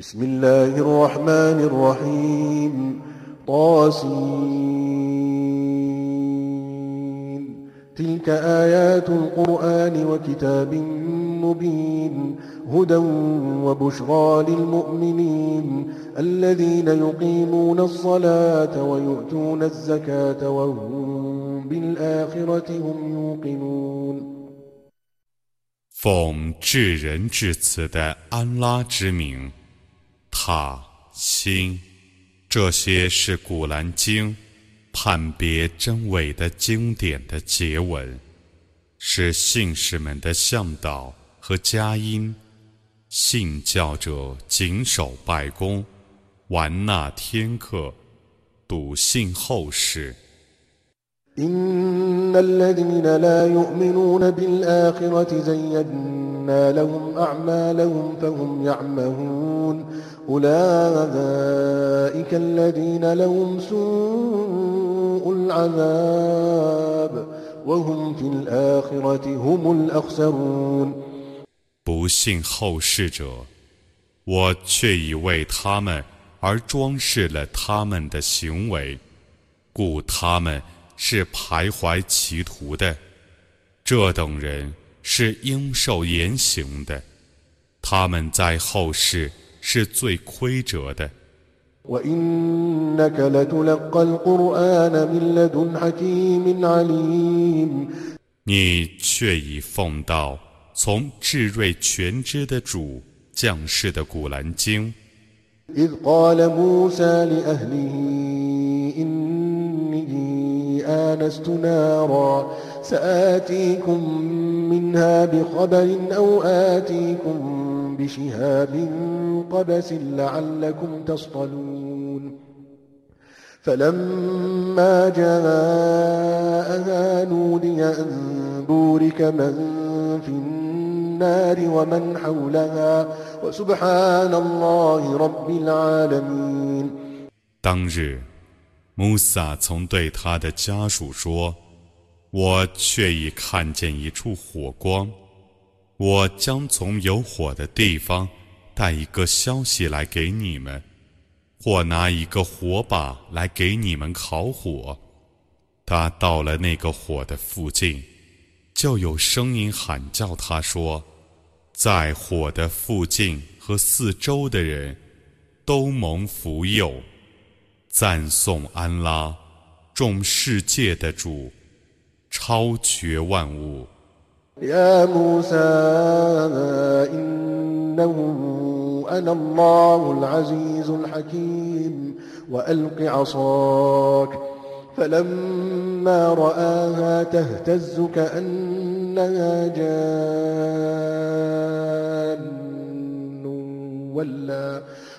بسم الله الرحمن الرحيم طاسين تلك آيات القرآن وكتاب مبين هدى وبشرى للمؤمنين الذين يقيمون الصلاة ويؤتون الزكاة وهم بالآخرة هم يوقنون 奉至仁至慈的安拉之名， 塔心，这些是古兰经判别真伪的经典的结文，是信士们的向导和佳音。信教者谨守拜功，玩纳天课，笃信后世。إن الذين لا يؤمنون بالآخرة زينا لهم أعمالهم فهم يعمهون أولئك الذين لهم سوء العذاب وهم في الآخرة هم الأخسرون 不信后世者，我却已为他们而装饰了他们的行为，故他们。 是徘徊歧途的，这等人是应受严刑的，他们在后世是最亏折的。你却已奉到从智睿全知的主降世的古兰经。آنست نارا سآتيكم منها بخبر أو آتيكم بشهاب قبس لعلكم تصطلون. فلما جاءها نودي أن بورك من في النار ومن حولها وسبحان الله رب العالمين. 当日穆萨曾对他的家属说：“我却已看见一处火光，我将从有火的地方带一个消息来给你们，或拿一个火把来给你们烤火。他到了那个火的附近，就有声音喊叫他说：‘在火的附近和四周的人都蒙福佑。’”赞颂安拉，众世界的主，超绝万物。يا موسى إنه أنا الله العزيز الحكيم وألق عصاك فلما رآها تهتز كأنها جان ولا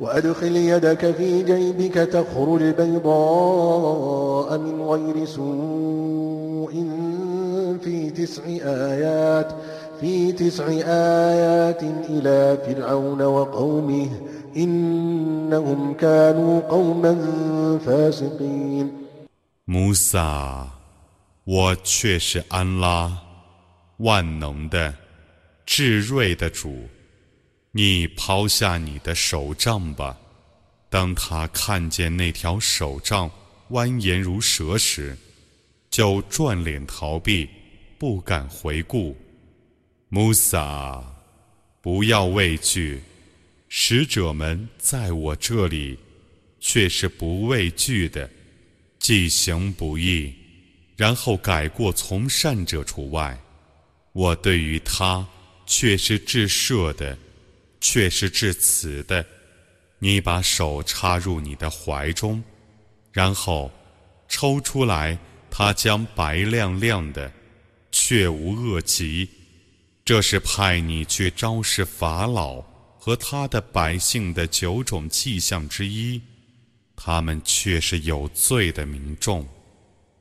وأدخل يدك في جيبك تخرج بيضاء من غير سوء في تسع آيات في تسع آيات إلى فرعون وقومه إنهم كانوا قوما فاسقين 穆萨，我却是安拉，万能的、至睿的主。 你抛下你的手杖吧。当他看见那条手杖蜿蜒如蛇时，就转脸逃避，不敢回顾。穆萨，不要畏惧，使者们在我这里却是不畏惧的，既行不义，然后改过从善者除外。我对于他却是至赦的。却是至此的，你把手插入你的怀中，然后抽出来，它将白亮亮的，却无恶疾。这是派你去昭示法老和他的百姓的九种迹象之一，他们却是有罪的民众。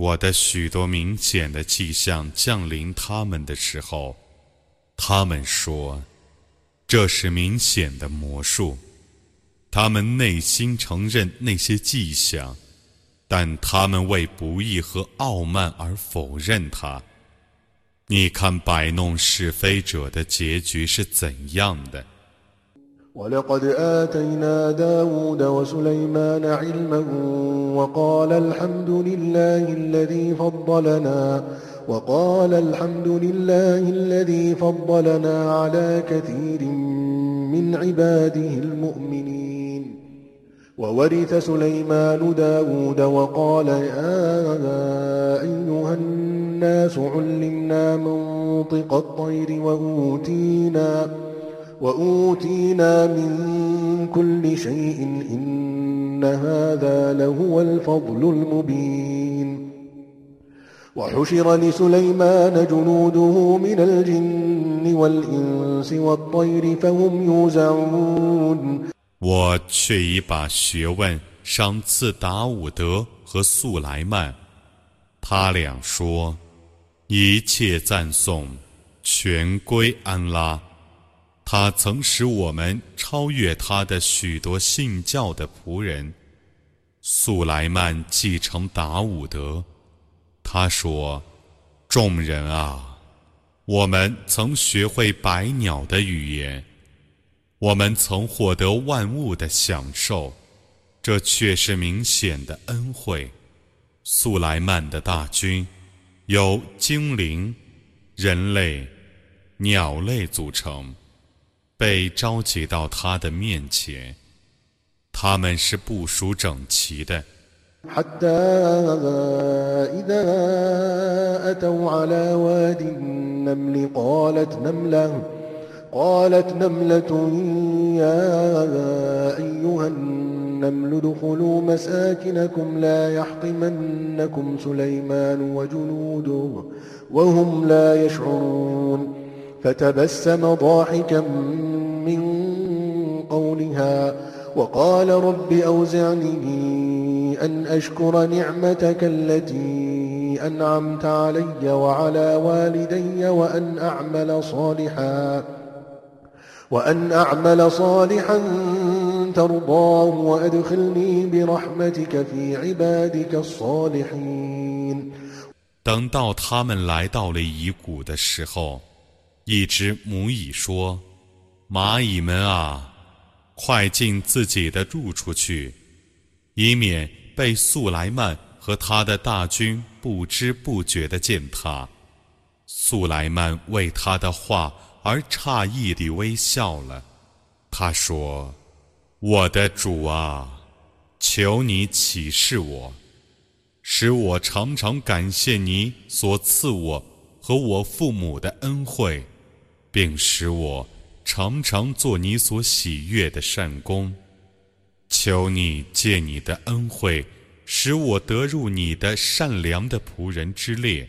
我的许多明显的迹象降临他们的时候，他们说：“这是明显的魔术。”他们内心承认那些迹象，但他们为不义和傲慢而否认它。你看摆弄是非者的结局是怎样的？ولقد آتينا داود وسليمان علما وقال الحمد لله الذي فضلنا وقال الحمد لله الذي فضلنا على كثير من عباده المؤمنين وورث سليمان داود وقال يا أيها الناس علمنا منطق الطير وأوتينا وأوتينا من كل شيء إن هذا لهو الفضل المبين وحشر لسليمان جنوده من الجن والإنس والطير فهم يوزعون 我却已把学问赏赐达伍德和素莱曼，他俩说：“一切赞颂全归安拉。” 他曾使我们超越他的许多信教的仆人。素莱曼继承达伍德，他说：“众人啊，我们曾学会百鸟的语言，我们曾获得万物的享受，这却是明显的恩惠。”素莱曼的大军由精灵、人类、鸟类组成。被召集到他的面前，他们是部署整齐的。حتى إذا أتوا على واد النمل قالت نملة قالت نملة يا أيها النمل ادخلوا مساكنكم لا يحطمنكم سليمان وجنوده وهم لا يشعرون فتبسم ضاحكا من قولها وقال رب أوزعني أن أشكر نعمتك التي أنعمت علي وعلى والدي وأن أعمل صالحا وأن أعمل صالحا ترضاه وأدخلني برحمتك في عبادك الصالحين 等到他们来到了遗谷的时候， 一只母蚁说：“蚂蚁们啊，快进自己的住处去，以免被素莱曼和他的大军不知不觉地践踏。”素莱曼为他的话而诧异地微笑了。他说：“我的主啊，求你启示我，使我常常感谢你所赐我和我父母的恩惠。”并使我常常做你所喜悦的善功，求你借你的恩惠，使我得入你的善良的仆人之列。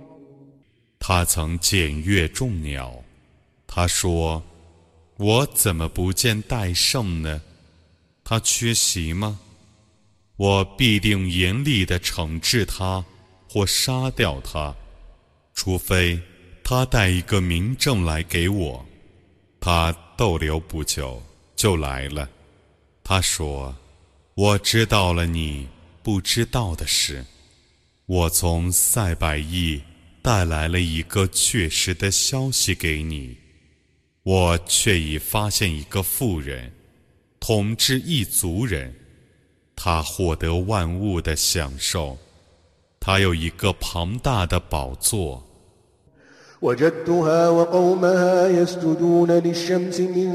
他曾检阅众鸟，他说：“我怎么不见戴胜呢？他缺席吗？我必定严厉地惩治他，或杀掉他，除非他。”带一个明证来给我，他逗留不久就来了。他说：“我知道了你不知道的事。我从塞百亿带来了一个确实的消息给你。我却已发现一个富人统治一族人，他获得万物的享受，他有一个庞大的宝座。” وجدتها وقومها يسجدون للشمس من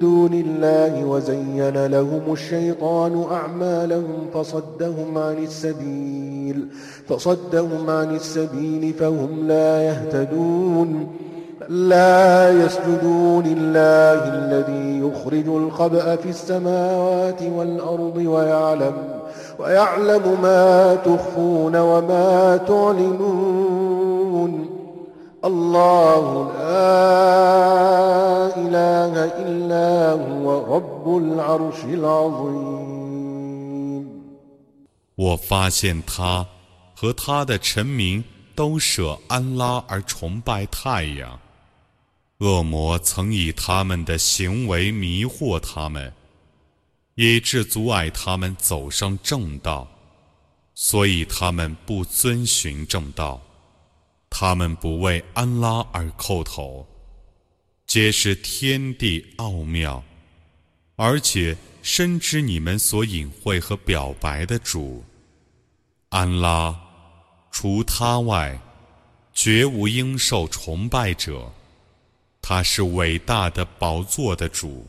دون الله وزين لهم الشيطان أعمالهم فصدهم عن السبيل فصدهم عن السبيل فهم لا يهتدون. لا يسجدوا لله الذي يخرج الخبأ في السماوات والأرض ويعلم ويعلم ما تخفون وما تعلنون. الله لا إله إلا هو رب العرش العظيم 我发现他和他的臣民都舍安拉而崇拜太阳。恶魔曾以他们的行为迷惑他们，以致阻碍他们走上正道，所以他们不遵循正道。 他们不为安拉而叩头，皆是天地奥妙，而且深知你们所隐晦和表白的主。安拉，除他外，绝无应受崇拜者。他是伟大的宝座的主。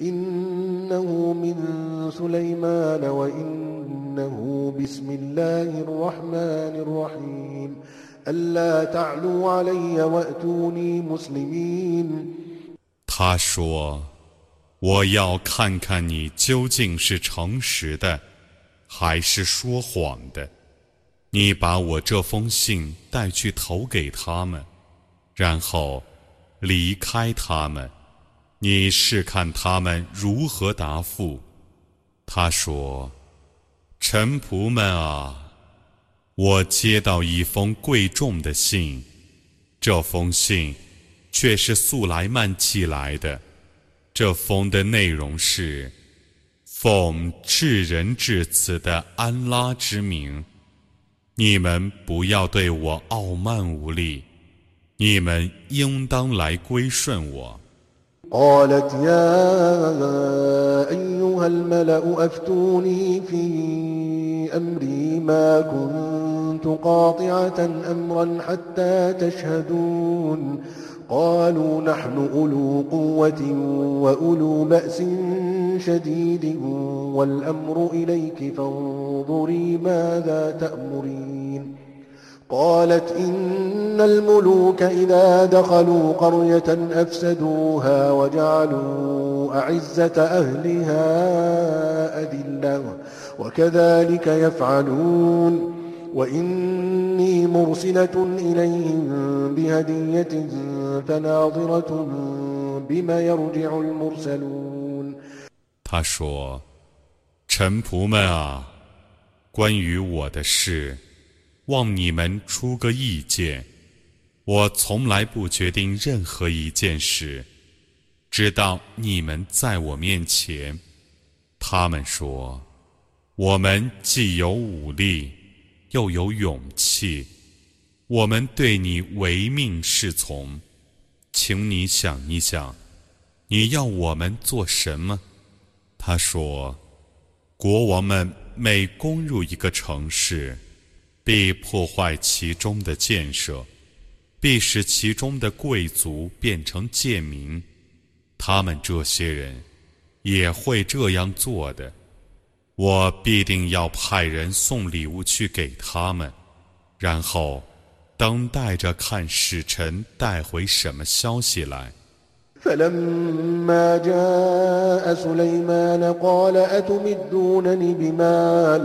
إنه من سليمان وإنه بسم الله الرحمن الرحيم ألا تعلوا علي وأتوني مسلمين 他说：“我要看看你究竟是诚实的，还是说谎的。你把我这封信带去投给他们，然后离开他们。” 你试看他们如何答复。他说：“臣仆们啊，我接到一封贵重的信，这封信却是素来曼寄来的。这封的内容是：奉至仁至慈的安拉之名，你们不要对我傲慢无礼，你们应当来归顺我。” قالت يا أيها الملأ أفتوني في أمري ما كنت قاطعة أمرا حتى تشهدون. قالوا نحن أولو قوة وأولو بأس شديد والأمر إليك فانظري ماذا تأمرين. قالت إن الملوك إذا دخلوا قرية أفسدوها وجعلوا أعزة أهلها أذلة وكذلك يفعلون وإني مرسلة إليهم بهدية فناظرة بما يرجع المرسلون 他说：“臣仆们啊，关于我的事。” 望你们出个意见。我从来不决定任何一件事，直到你们在我面前。他们说：“我们既有武力，又有勇气，我们对你唯命是从。请你想一想，你要我们做什么？”他说：“国王们每攻入一个城市。”必破坏其中的建设，必使其中的贵族变成贱民。他们这些人也会这样做的。我必定要派人送礼物去给他们，然后 等待着看使臣带回什么消息来。 فلما جاء سليمان قال أتمدونني بمال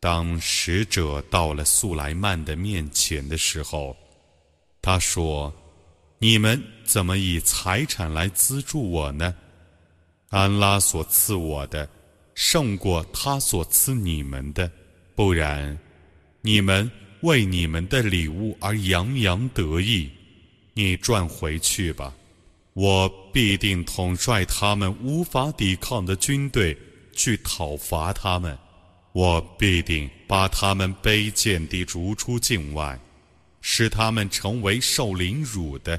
当使者到了素莱曼的面前的时候，他说：“你们怎么以财产来资助我呢？安拉所赐我的胜过他所赐你们的，不然，你们为你们的礼物而洋洋得意。你转回去吧，我必定统帅他们无法抵抗的军队去讨伐他们，我必定把他们卑贱地逐出境外，使他们成为受凌辱的。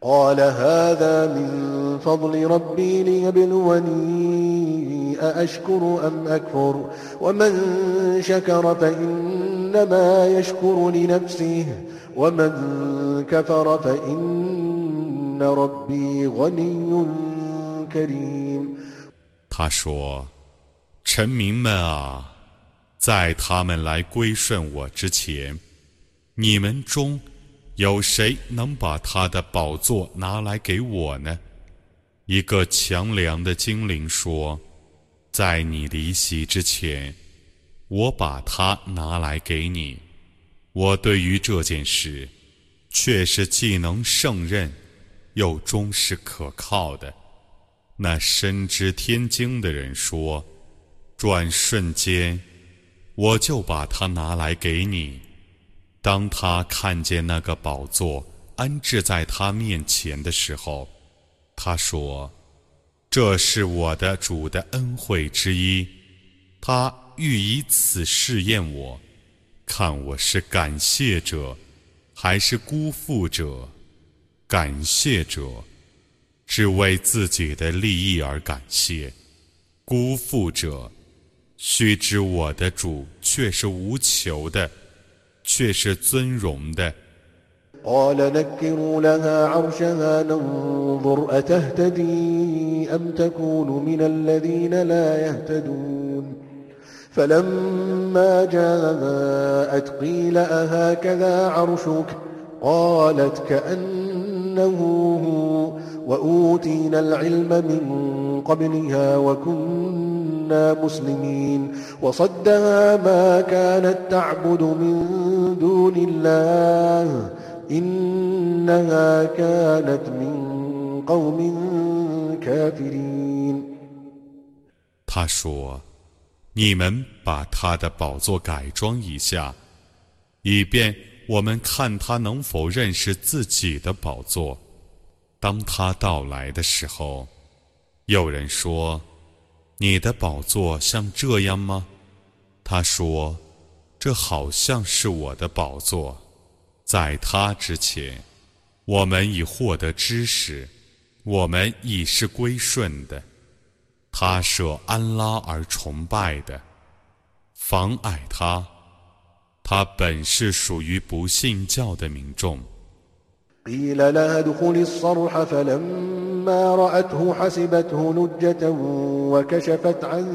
قال هذا من فضل ربي ليبلوني أأشكر أم أكفر ومن شكر فإنما يشكر لنفسه ومن كفر فإن ربي غني كريم 他说：“臣民们啊，在他们来归顺我之前，你们中 有谁能把他的宝座拿来给我呢？”一个强梁的精灵说：“在你离席之前，我把它拿来给你。我对于这件事，却是既能胜任，又忠实可靠的。”那深知天经的人说：“转瞬间，我就把它拿来给你。”当他看见那个宝座安置在他面前的时候，他说：“这是我的主的恩惠之一，他欲以此试验我，看我是感谢者，还是辜负者。感谢者。”只为自己的利益而感谢，辜负者，须知我的主却是无求的，却是尊荣的。 قال نكروا لها عرشها ننظر أتهتدي أم تكون من الذين لا يهتدون فلما جاءت قيل أهكذا عرشك قالت كأنه هو وأوتينا العلم من قبلها وكنا مسلمين وصدها ما كانت تعبد من دون الله إنها كانت من قوم كافرين 他说：“你们把他的宝座改装一下，以便我们看他能否认识自己的宝座。”当他到来的时候，有人说：“ 你的宝座像这样吗？”他说：“这好像是我的宝座。在他之前，我们已获得知识，我们已是归顺的。他舍安拉而崇拜的，妨碍他，他本是属于不信教的民众。” قيل لها ادخل الصرح فلما رأته حسبته لجة وكشفت عن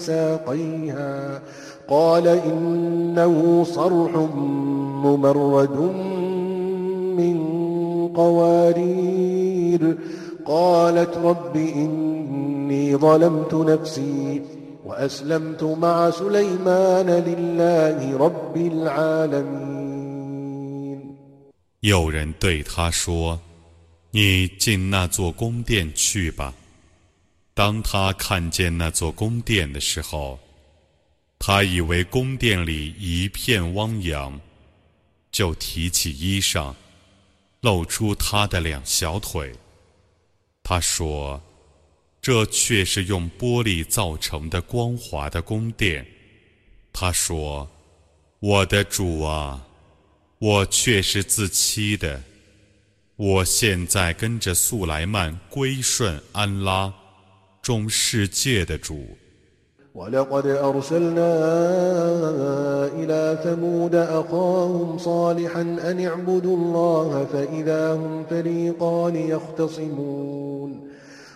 ساقيها. قال إنه صرح ممرد من قوارير. قالت رب إني ظلمت نفسي وأسلمت مع سليمان لله رب العالمين. 有人对他说：“你进那座宫殿去吧。”当他看见那座宫殿的时候，他以为宫殿里一片汪洋，就提起衣裳，露出他的两小腿。他说：“这却是用玻璃造成的光滑的宫殿。”他说：“我的主啊，我却是自欺的。我现在跟着素莱曼归顺安拉。”众世界的主。ولقد أرسلنا إلى ثمود أخاهم صالحا أن اعبدوا الله فإذا هم فريقان يختصمون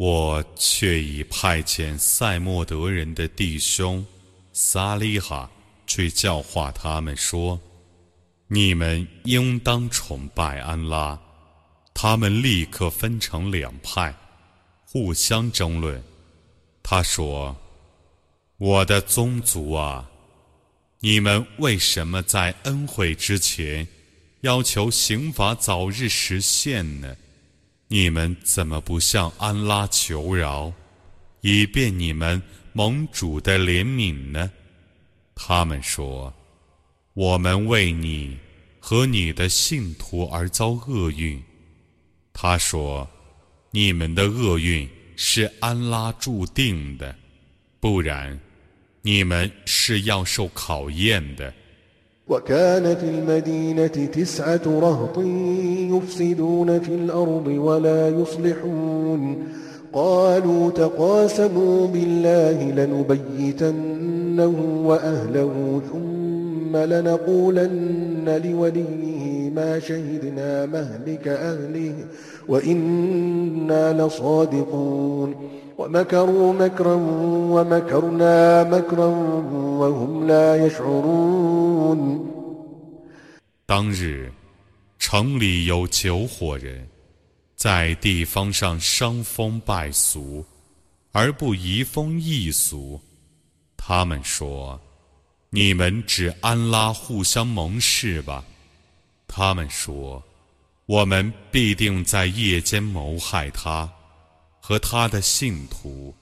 我却已派遣塞莫德人的弟兄萨利哈去教化他们说：“你们应当崇拜安拉。”他们立刻分成两派，互相争论。他说。我的宗族啊，你们为什么在恩惠之前要求刑罚早日实现呢？你们怎么不向安拉求饶，以便你们盟主的怜悯呢？他们说：“我们为你和你的信徒而遭厄运。”他说：“你们的厄运是安拉注定的，不然。”你们是要受考验的。وكان في المدينة تسعة رهط يفسدون في الأرض ولا يصلحون. قالوا تقاسموا بالله لنبيتنه وأهله ثم لنقولن لوليه ما شهدنا مهلك أهله وإنا لصادقون. 当日，城里有九伙人，在地方上伤风败俗，而不移风易俗。他们说：“你们只安拉互相盟誓吧。”他们说：“我们必定在夜间谋害他。”和他的信徒，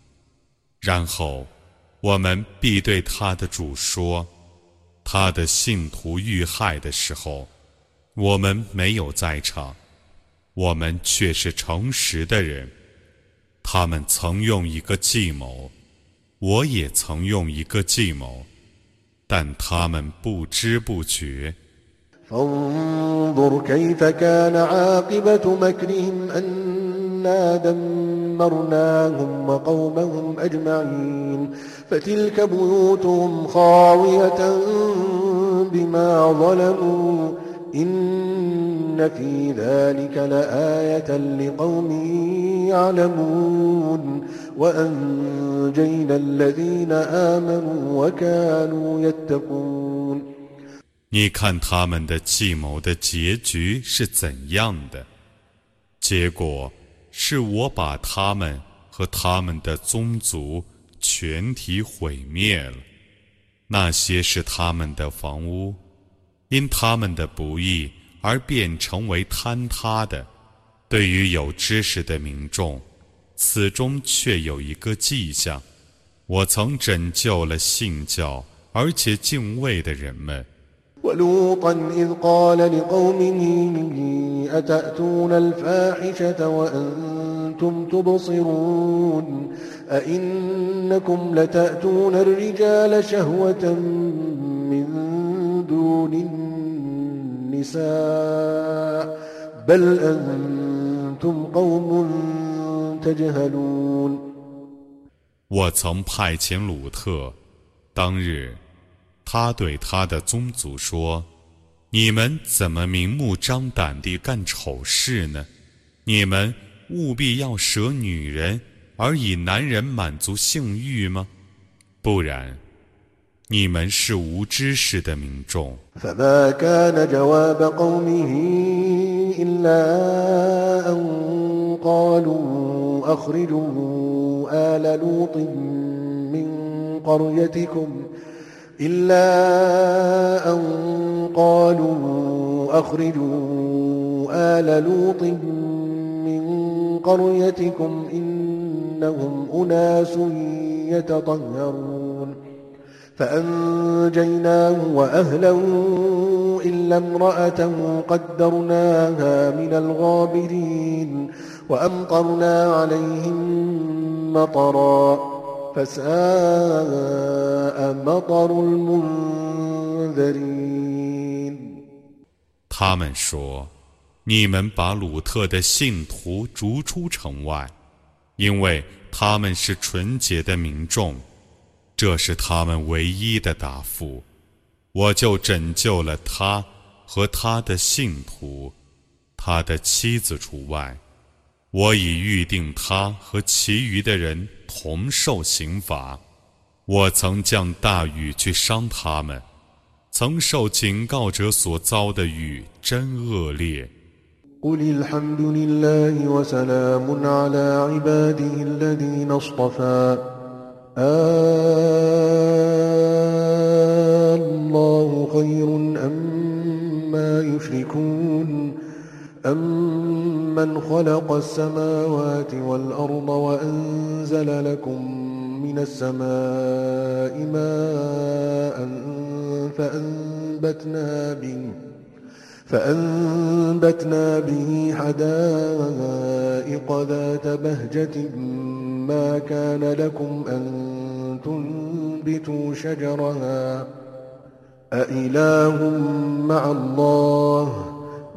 然后我们必对他的主说：他的信徒遇害的时候，我们没有在场，我们却是诚实的人。他们曾用一个计谋，我也曾用一个计谋，但他们不知不觉。إنا دمرناهم وقومهم أجمعين فتلك بيوتهم خاوية بما ظلموا إن في ذلك لآية لقوم يعلمون وأنجينا الذين آمنوا وكانوا يتقون 你看他们的计谋的结局是怎样的？结果 是我把他们和他们的宗族全体毁灭了。那些是他们的房屋，因他们的不义而变成为坍塌的。对于有知识的民众，此中却有一个迹象：我曾拯救了信教而且敬畏的人们。ولوطا إذ قال لقومه أتأتون الفاحشة وأنتم تبصرون أئنكم لتأتون الرجال شهوة من دون النساء بل أنتم قوم تجهلون 我曾派遣鲁特，当日， 他对他的宗族说：“你们怎么明目张胆地干丑事呢？你们务必要舍女人，而以男人满足性欲吗？不然。”你们是无知识的民众。إلا أن قالوا أخرجوا آل لوط من قريتكم إنهم أناس يتطهرون. فأنجيناه وأهله إلا امرأته قدرناها من الغابرين وأمطرنا عليهم مطرا. 他们说：“你们把鲁特的信徒逐出城外，因为他们是纯洁的民众。”这是他们唯一的答复，我就拯救了他和他的信徒，他的妻子除外。我已预定他和其余的人同受刑罚。我曾降大雨去伤他们，曾受警告者所遭的雨真恶劣。أمن خلق السماوات والأرض وأنزل لكم من السماء ماء فأنبتنا به فأنبتنا به حدائق ذات بهجة ما كان لكم أن تنبتوا شجرها أإله مع الله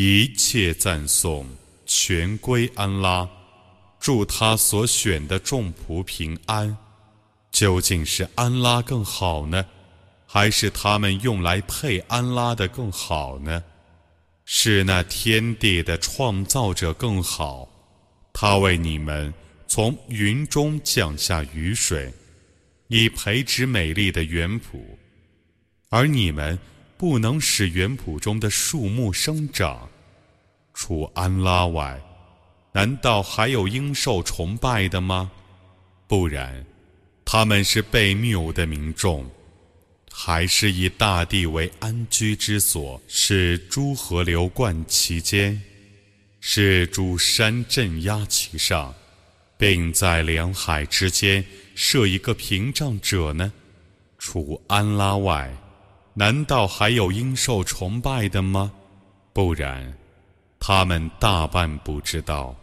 一切赞颂全归安拉，祝他所选的众仆平安。究竟是安拉更好呢，还是他们用来配安拉的更好呢？是那天地的创造者更好，他为你们从云中降下雨水，以培植美丽的园圃，而你们不能使园圃中的树木生长。除安拉外，难道还有应受崇拜的吗？不然，他们是被谬的民众。还是以大地为安居之所，使诸河流贯其间，使诸山镇压其上，并在两海之间设一个屏障者呢？除安拉外，难道还有应受崇拜的吗？不然，他们大半不知道。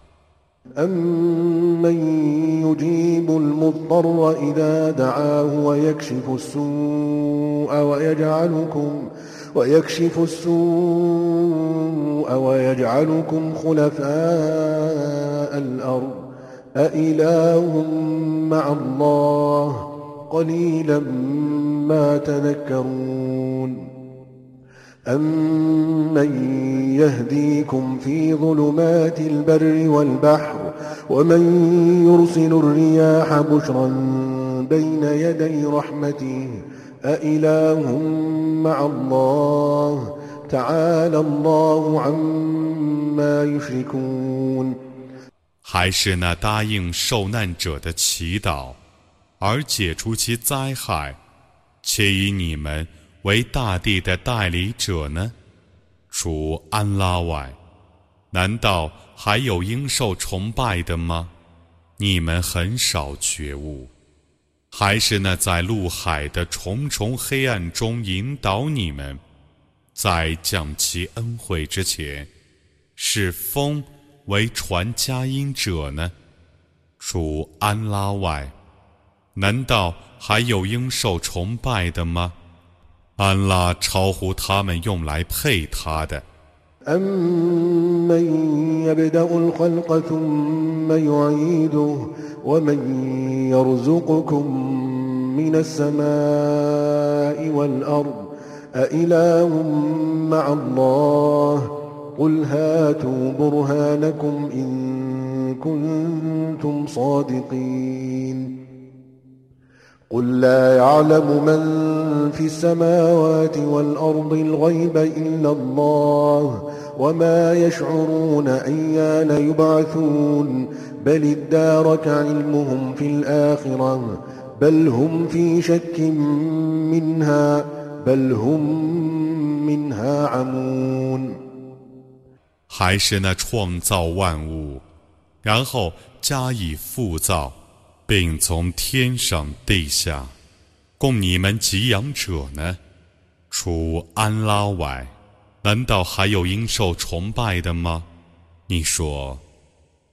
أمن يجيب المضطر إذا دعاه ويكشف السوء ويجعلكم ويكشف السوء ويجعلكم خلفاء الأرض أإله مع الله قليلا ما تذكرون أمن يهديكم في ظلمات البر والبحر ومن يرسل الرياح بشرا بين يدي رحمته أإله مع الله تعالى الله عما يشركون 还是那答应受难者的祈祷， 而解除其灾害，且以你们为大地的代理者呢？除安拉外，难道还有应受崇拜的吗？你们很少觉悟，还是那在陆海的重重黑暗中引导你们，在降其恩惠之前，是风为传佳音者呢？除安拉外，难道还有应受崇拜的吗？安拉超乎他们用来配他的。أَمَّن يَبْدَأُ الْخَلْقَ ثُمَّ يُعِيدُهُ وَمَن يَرْزُقُكُم مِّنَ السَّمَاءِ وَالْأَرْضِ أَإِلَٰهٌ مَّعَ اللَّهِ قُلْ هَاتُوا بُرْهَانَكُمْ إِن كُنتُمْ صَادِقِينَ قل لا يعلم من في السماوات والأرض الغيب إلا الله وما يشعرون أيان يبعثون بل ادارك علمهم في الآخرة بل هم في شك منها بل هم منها عمون 还是那创造万物，然后加以复造。 并从天上地下供你们给养者呢？除安拉外，难道还有应受崇拜的吗？你说，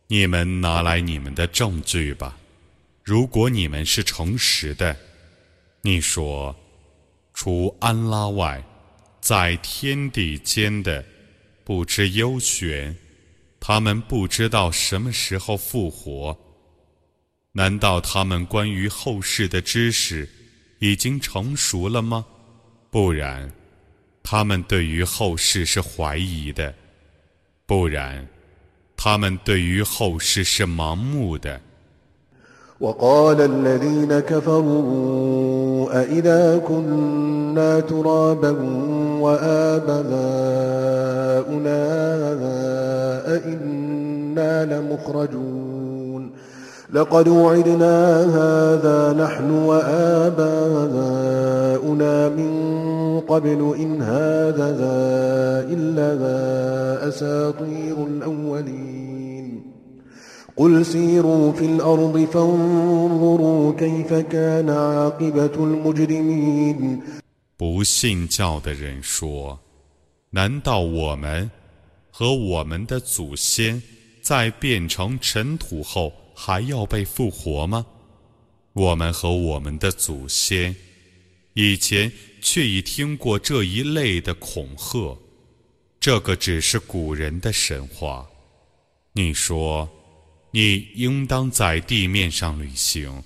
你们拿来你们的证据吧。如果你们是诚实的，你说，除安拉外，在天地间的不知幽玄，他们不知道什么时候复活。难道他们关于后世的知识已经成熟了吗？不然，他们对于后世是怀疑的；不然，他们对于后世是盲目的。لقد وعدنا هذا نحن وآباؤنا من قبل إن هذا إلا أساطير الأولين قل سيروا في الأرض فانظروا كيف كان عاقبة المجرمين 不信教的人说：“难道我们和我们的祖先在变成尘土后？” 还要被复活吗？我们和我们的祖先以前却已听过这一类的恐吓，这个只是古人的神话。你说，你应当在地面上旅行，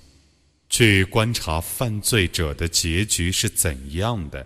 去观察犯罪者的结局是怎样的。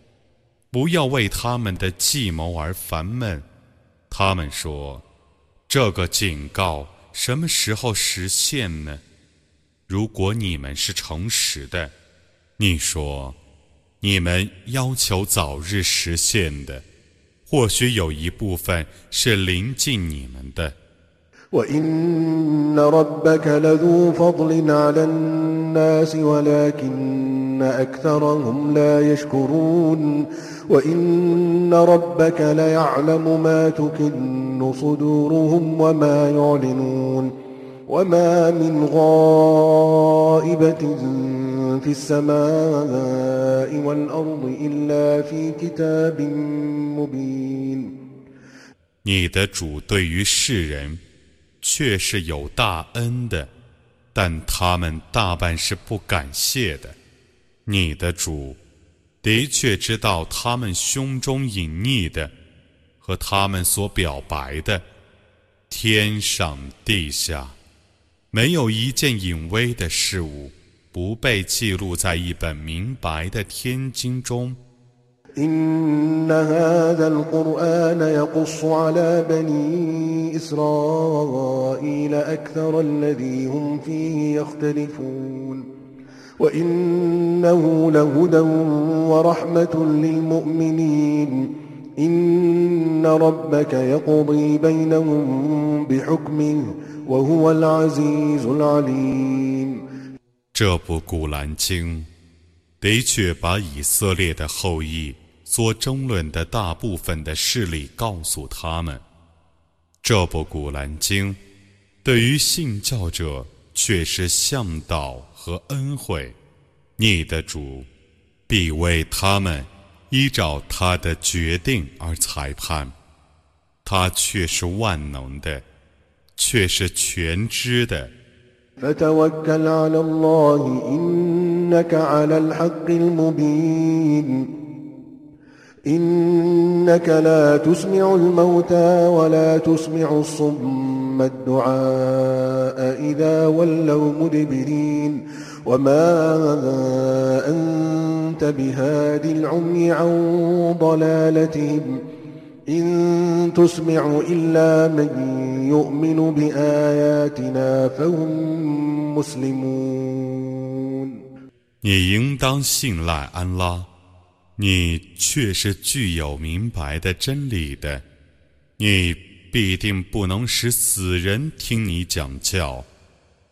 不要为他们的计谋而烦闷。他们说，这个警告什么时候实现呢？如果你们是诚实的，你说，你们要求早日实现的，或许有一部分是临近你们的。أكثرهم لا يشكرون وإن ربك ليعلم ما تكن صدورهم وما يعلنون وما من غائبة في السماء والأرض إلا في كتاب مبين 你的主对于世人 却是有大恩的，但他们大半是不感谢的。你的主的确知道他们胸中隐匿的和他们所表白的，天上地下没有一件隐微的事物不被记录在一本明白的天经中。إن هذا القرآن يقص على بني إسرائيل أكثر الذي هم فيه يختلفون وإنه لهدى ورحمة للمؤمنين إن ربك يقضي بينهم بحكمه وهو العزيز العليم 这部《古兰经》的确把以色列的后裔 所争论的大部分的事例告诉他们。这部《古兰经》对于信教者却是向导和恩惠。你的主必为他们依照他的决定而裁判。他却是万能的，却是全知的。فتوكل على الله إنك على الحق المبين إنك لا تسمع الموتى ولا تسمع الصم الدعاء إذا ولوا مدبرين وما أنت بهاد العمي عن ضلالتهم إن تسمع إلا من يؤمن بآياتنا فهم مسلمون 你应当信赖安拉。 你却是具有明白的真理的，你必定不能使死人听你讲教，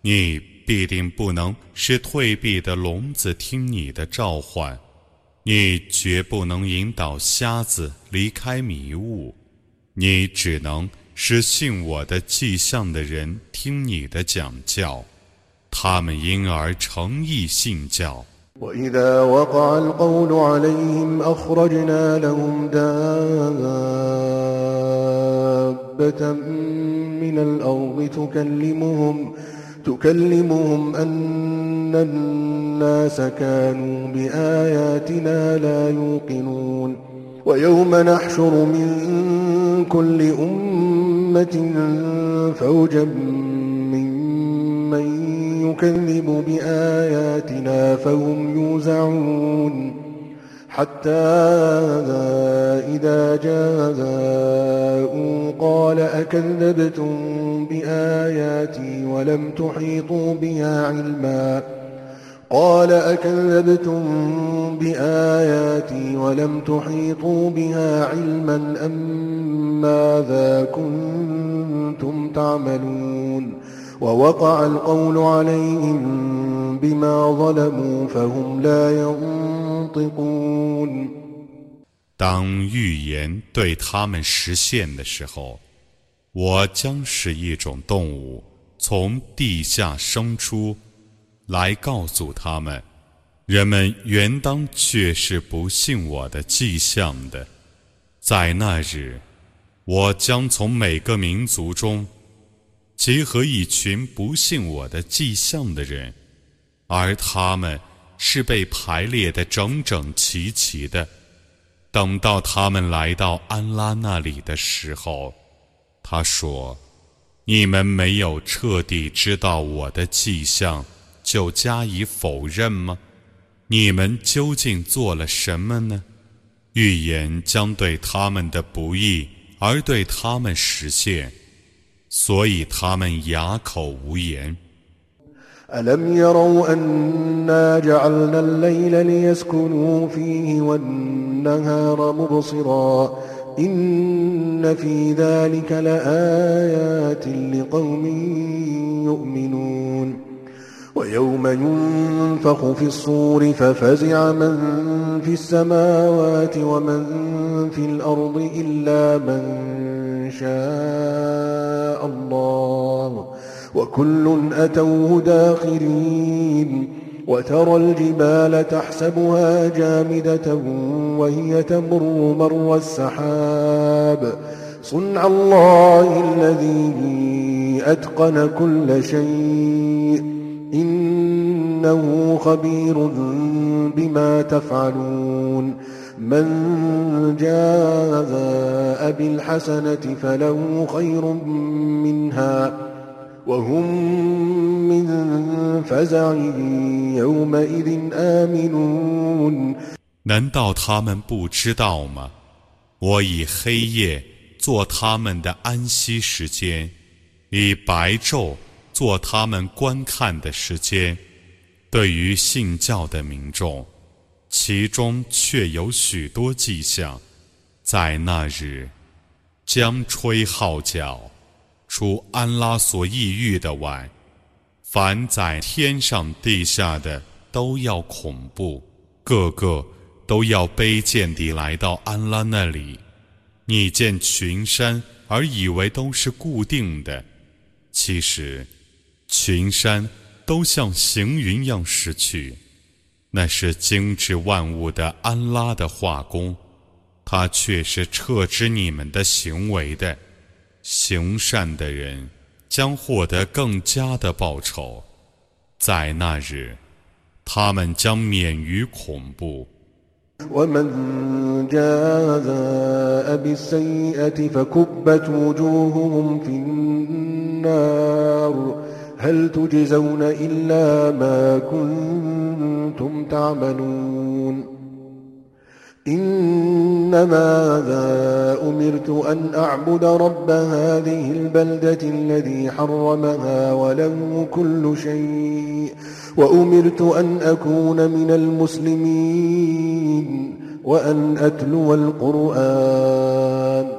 你必定不能使退避的聋子听你的召唤，你绝不能引导瞎子离开迷雾，你只能使信我的迹象的人听你的讲教，他们因而诚意信教。وإذا وقع القول عليهم أخرجنا لهم دابة من الأرض تكلمهم تكلمهم أن الناس كانوا بآياتنا لا يوقنون ويوم نحشر من كل أمة فوجا ممن يكذب بآياتنا فهم يوزعون حتى إذا جاءوا قال أكذبتم بآياتي ولم تحيطوا بها علما قال أكذبتم بآياتي ولم تحيطوا بها علما أم ماذا كنتم تعملون 当预言对他们实现的时候，我将是一种动物从地下生出，来告诉他们：人们原当却是不信我的迹象的。在那日，我将从每个民族中。结合一群不信我的迹象的人，而他们是被排列的整整齐齐的。等到他们来到安拉那里的时候，他说：“你们没有彻底知道我的迹象，就加以否认吗？你们究竟做了什么呢？预言将对他们的不义而对他们实现。”所以他们哑口无言。ألم يروا أنا جعلنا الليل ليسكنوا فيه والنهار مبصرا إن في ذلك لآيات لقوم يؤمنون ويوم ينفخ في الصور ففزع من في السماوات ومن في الأرض إلا من شاء الله. وكل أتوه داخرين. وترى الجبال تحسبها جامدة وهي تمر مر السحاب. صنع الله الذي أتقن كل شيء. إنه خبير بما تفعلون من جاء بالحسنة فله خير منها وهم من فزع يومئذ آمنون 难道他们不知道吗？我以黑夜做他们的安息时间，以白昼 做他们观看的时间。对于信教的民众，其中却有许多迹象，在那日将吹号角，除安拉所抑郁的外，凡在天上地下的都要恐怖，个个。都要卑贱地来到安拉那里。你见群山而以为都是固定的，其实群山都像行云样逝去。那是精致万物的安拉的画工，他却是撤知你们的行为的。行善的人将获得更加的报酬，在那日，他们将免于恐怖。ومن جاء بالسيئة فكبت وجوههم في النار هل تجزون إلا ما كنتم تعملون؟ إنما ذا أمرت أن أعبد رب هذه البلدة الذي حرمها وله كل شيء وأمرت أن أكون من المسلمين وأن أتلو القرآن.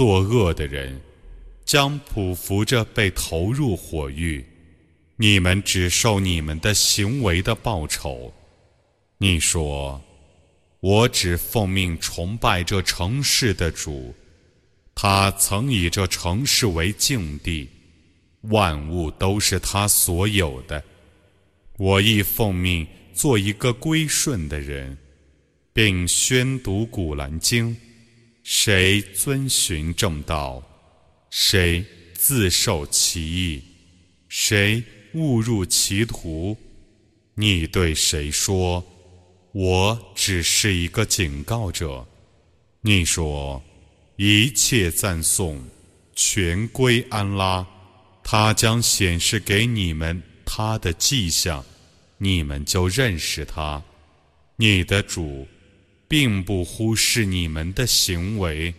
作恶的人将匍匐着被投入火狱，你们只受你们的行为的报酬。你说：“我只奉命崇拜这城市的主，他曾以这城市为境地。”万物都是他所有的，我亦奉命做一个归顺的人，并宣读古兰经。谁遵循正道，谁自受其意，谁误入歧途，你对谁说：“我只是一个警告者。”你说：“一切赞颂全归安拉。”他将显示给你们他的迹象，你们就认识他。你的主并不忽视你们的行为。